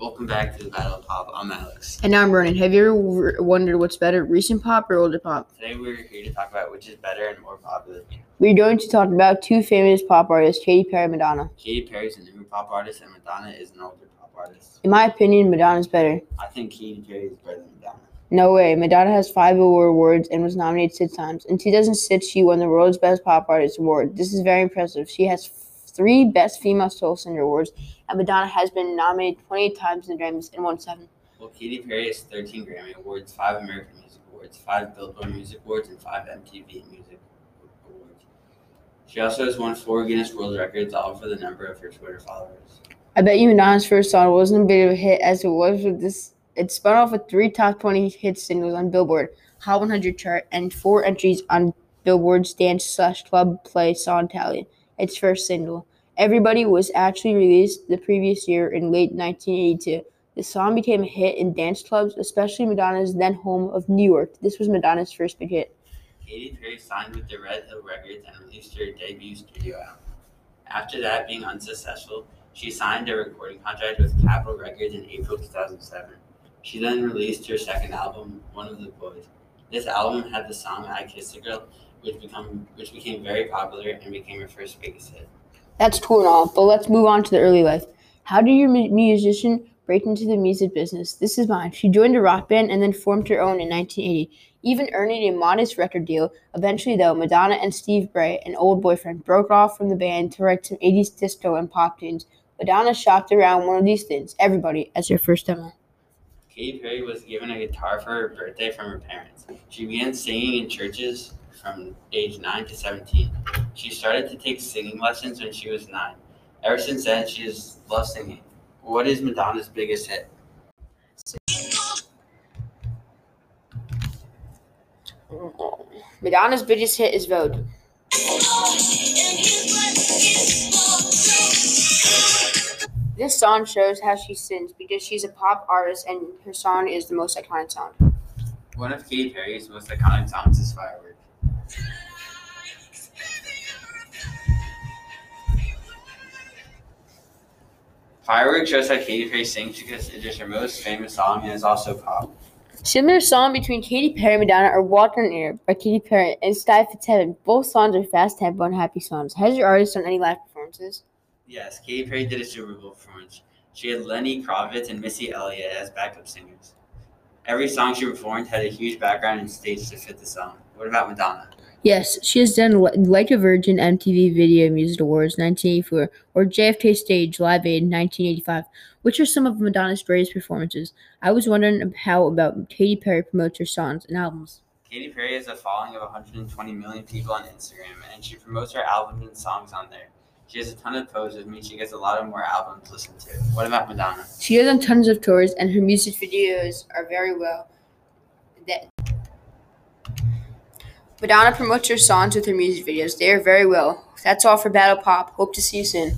Welcome back to the Battle of Pop. I'm Alex. And now I'm Ronan. Have you ever wondered what's better, recent pop or older pop? Today we're here to talk about which is better and more popular. We're going to talk about two famous pop artists, Katy Perry and Madonna. Katy Perry is a newer pop artist, and Madonna is an older pop artist. In my opinion, Madonna's better. I think Katy Perry is better than Madonna. No way. Madonna has five award awards and was nominated six times. In 2006, she won the World's Best Pop Artist Award. This is very impressive. She has three Best Female Soul Singer awards, and Madonna has been nominated 28 times in the Grammys and won seven. Well, Katy Perry has 13 Grammy Awards, 5 American Music Awards, 5 Billboard Music Awards, and 5 MTV Music Awards. She also has won 4 Guinness World Records, all for the number of her Twitter followers. I bet you Madonna's first song wasn't a big of a hit as it was with this. It spun off with three top 20 hit singles on Billboard Hot 100 chart and four entries on Billboard's Dance Slash Club Play Song Tally. Its first single, Everybody, was actually released the previous year in late 1982. The song became a hit in dance clubs, especially Madonna's then home of New York. This was Madonna's first big hit. Katy Perry signed with the Red Hill Records and released her debut studio album. After that being unsuccessful, she signed a recording contract with Capitol Records in April 2007. She then released her second album, One of the Boys. This album had the song "I Kissed a Girl," which become which became very popular and became her first biggest hit. That's and all, but let's move on to the early life. How did your mu- musician break into the music business? This is mine. She joined a rock band and then formed her own in 1980, even earning a modest record deal. Eventually, though, Madonna and Steve Bray, an old boyfriend, broke off from the band to write some 80s disco and pop tunes. Madonna shopped around one of these things, Everybody, as her first demo. Katy Perry was given a guitar for her birthday from her parents. She began singing in churches from age 9 to 17. She started to take singing lessons when she was 9. Ever since then, she has loved singing. What is Madonna's biggest hit? Madonna's biggest hit is Vogue. This song shows how she sings because she's a pop artist and her song is the most iconic song. One of Katy Perry's most iconic songs is Firework. Firework shows how Katy Perry sings because it is her most famous song and is also pop. Similar song between Katy Perry and Madonna are Walk on Air by Katy Perry and Sky Fits Heaven. Both songs are fast tempo and happy songs. Has your artist done any live performances? Yes, Katy Perry did a Super Bowl performance. She had Lenny Kravitz and Missy Elliott as backup singers. Every song she performed had a huge background and stage to fit the song. What about Madonna? Yes, she has done Like a Virgin MTV Video Music Awards 1984 or JFK Stage Live Aid 1985, which are some of Madonna's greatest performances. I was wondering how about Katy Perry promotes her songs and albums. Katy Perry has a following of 120 million people on Instagram, and she promotes her albums and songs on there. She has a ton of posts, which means she gets a lot of more albums listened to. What about Madonna? She has on tons of tours, and her music videos are very well. That Madonna promotes her songs with her music videos. They are very well. That's all for Battle Pop. Hope to see you soon.